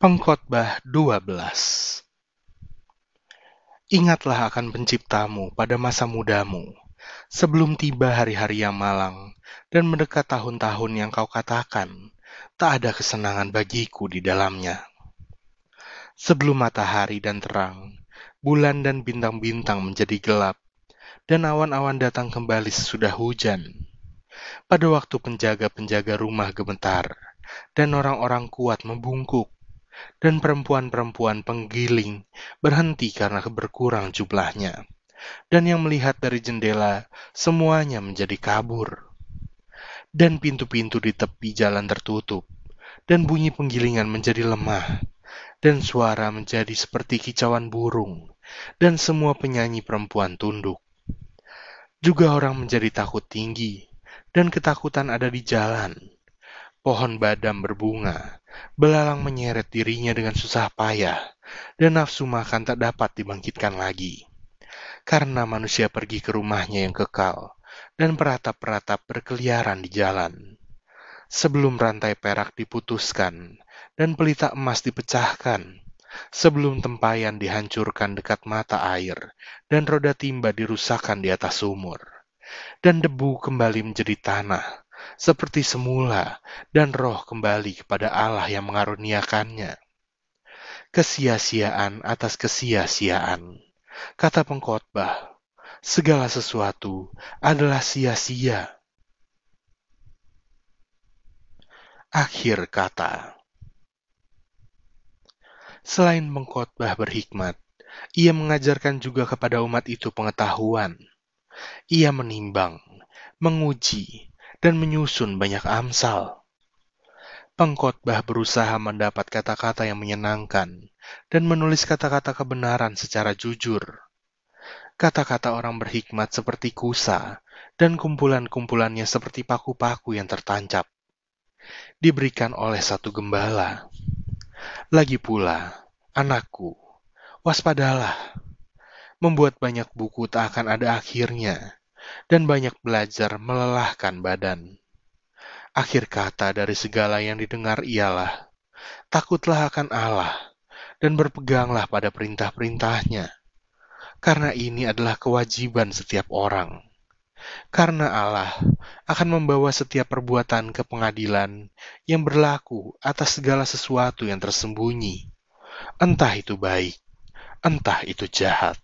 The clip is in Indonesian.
Pengkhotbah 12 Ingatlah akan penciptamu pada masa mudamu, sebelum tiba hari-hari yang malang, dan mendekat tahun-tahun yang kau katakan, tak ada kesenangan bagiku di dalamnya. Sebelum matahari dan terang, bulan dan bintang-bintang menjadi gelap, dan awan-awan datang kembali sesudah hujan. Pada waktu penjaga-penjaga rumah gemetar, dan orang-orang kuat membungkuk, dan perempuan-perempuan penggiling berhenti karena berkurang jumlahnya. Dan yang melihat dari jendela, semuanya menjadi kabur. Dan pintu-pintu di tepi jalan tertutup, dan bunyi penggilingan menjadi lemah, dan suara menjadi seperti kicauan burung, dan semua penyanyi perempuan tunduk. Juga orang menjadi takut tinggi, dan ketakutan ada di jalan. Pohon badam berbunga, Belalang menyeret dirinya dengan susah payah, dan nafsu makan tak dapat dibangkitkan lagi. Karena manusia pergi ke rumahnya yang kekal, dan peratap-peratap berkeliaran di jalan. Sebelum rantai perak diputuskan, dan pelita emas dipecahkan, sebelum tempayan dihancurkan dekat mata air, dan roda timba dirusakkan di atas sumur, dan debu kembali menjadi tanah, seperti semula dan roh kembali kepada Allah yang mengaruniakannya. Kesia-siaan atas kesia-siaan. Kata pengkhotbah, segala sesuatu adalah sia-sia. Akhir kata. Selain pengkhotbah berhikmat, ia mengajarkan juga kepada umat itu pengetahuan. Ia menimbang, menguji, dan menyusun banyak amsal. Pengkhotbah berusaha mendapat kata-kata yang menyenangkan dan menulis kata-kata kebenaran secara jujur. Kata-kata orang berhikmat seperti kusa dan kumpulan-kumpulannya seperti paku-paku yang tertancap. Diberikan oleh satu gembala. Lagi pula, anakku, waspadalah. Membuat banyak buku tak akan ada akhirnya dan banyak belajar melelahkan badan. Akhir kata dari segala yang didengar ialah, takutlah akan Allah dan berpeganglah pada perintah-perintahnya. Karena ini adalah kewajiban setiap orang. Karena Allah akan membawa setiap perbuatan ke pengadilan yang berlaku atas segala sesuatu yang tersembunyi, entah itu baik, entah itu jahat.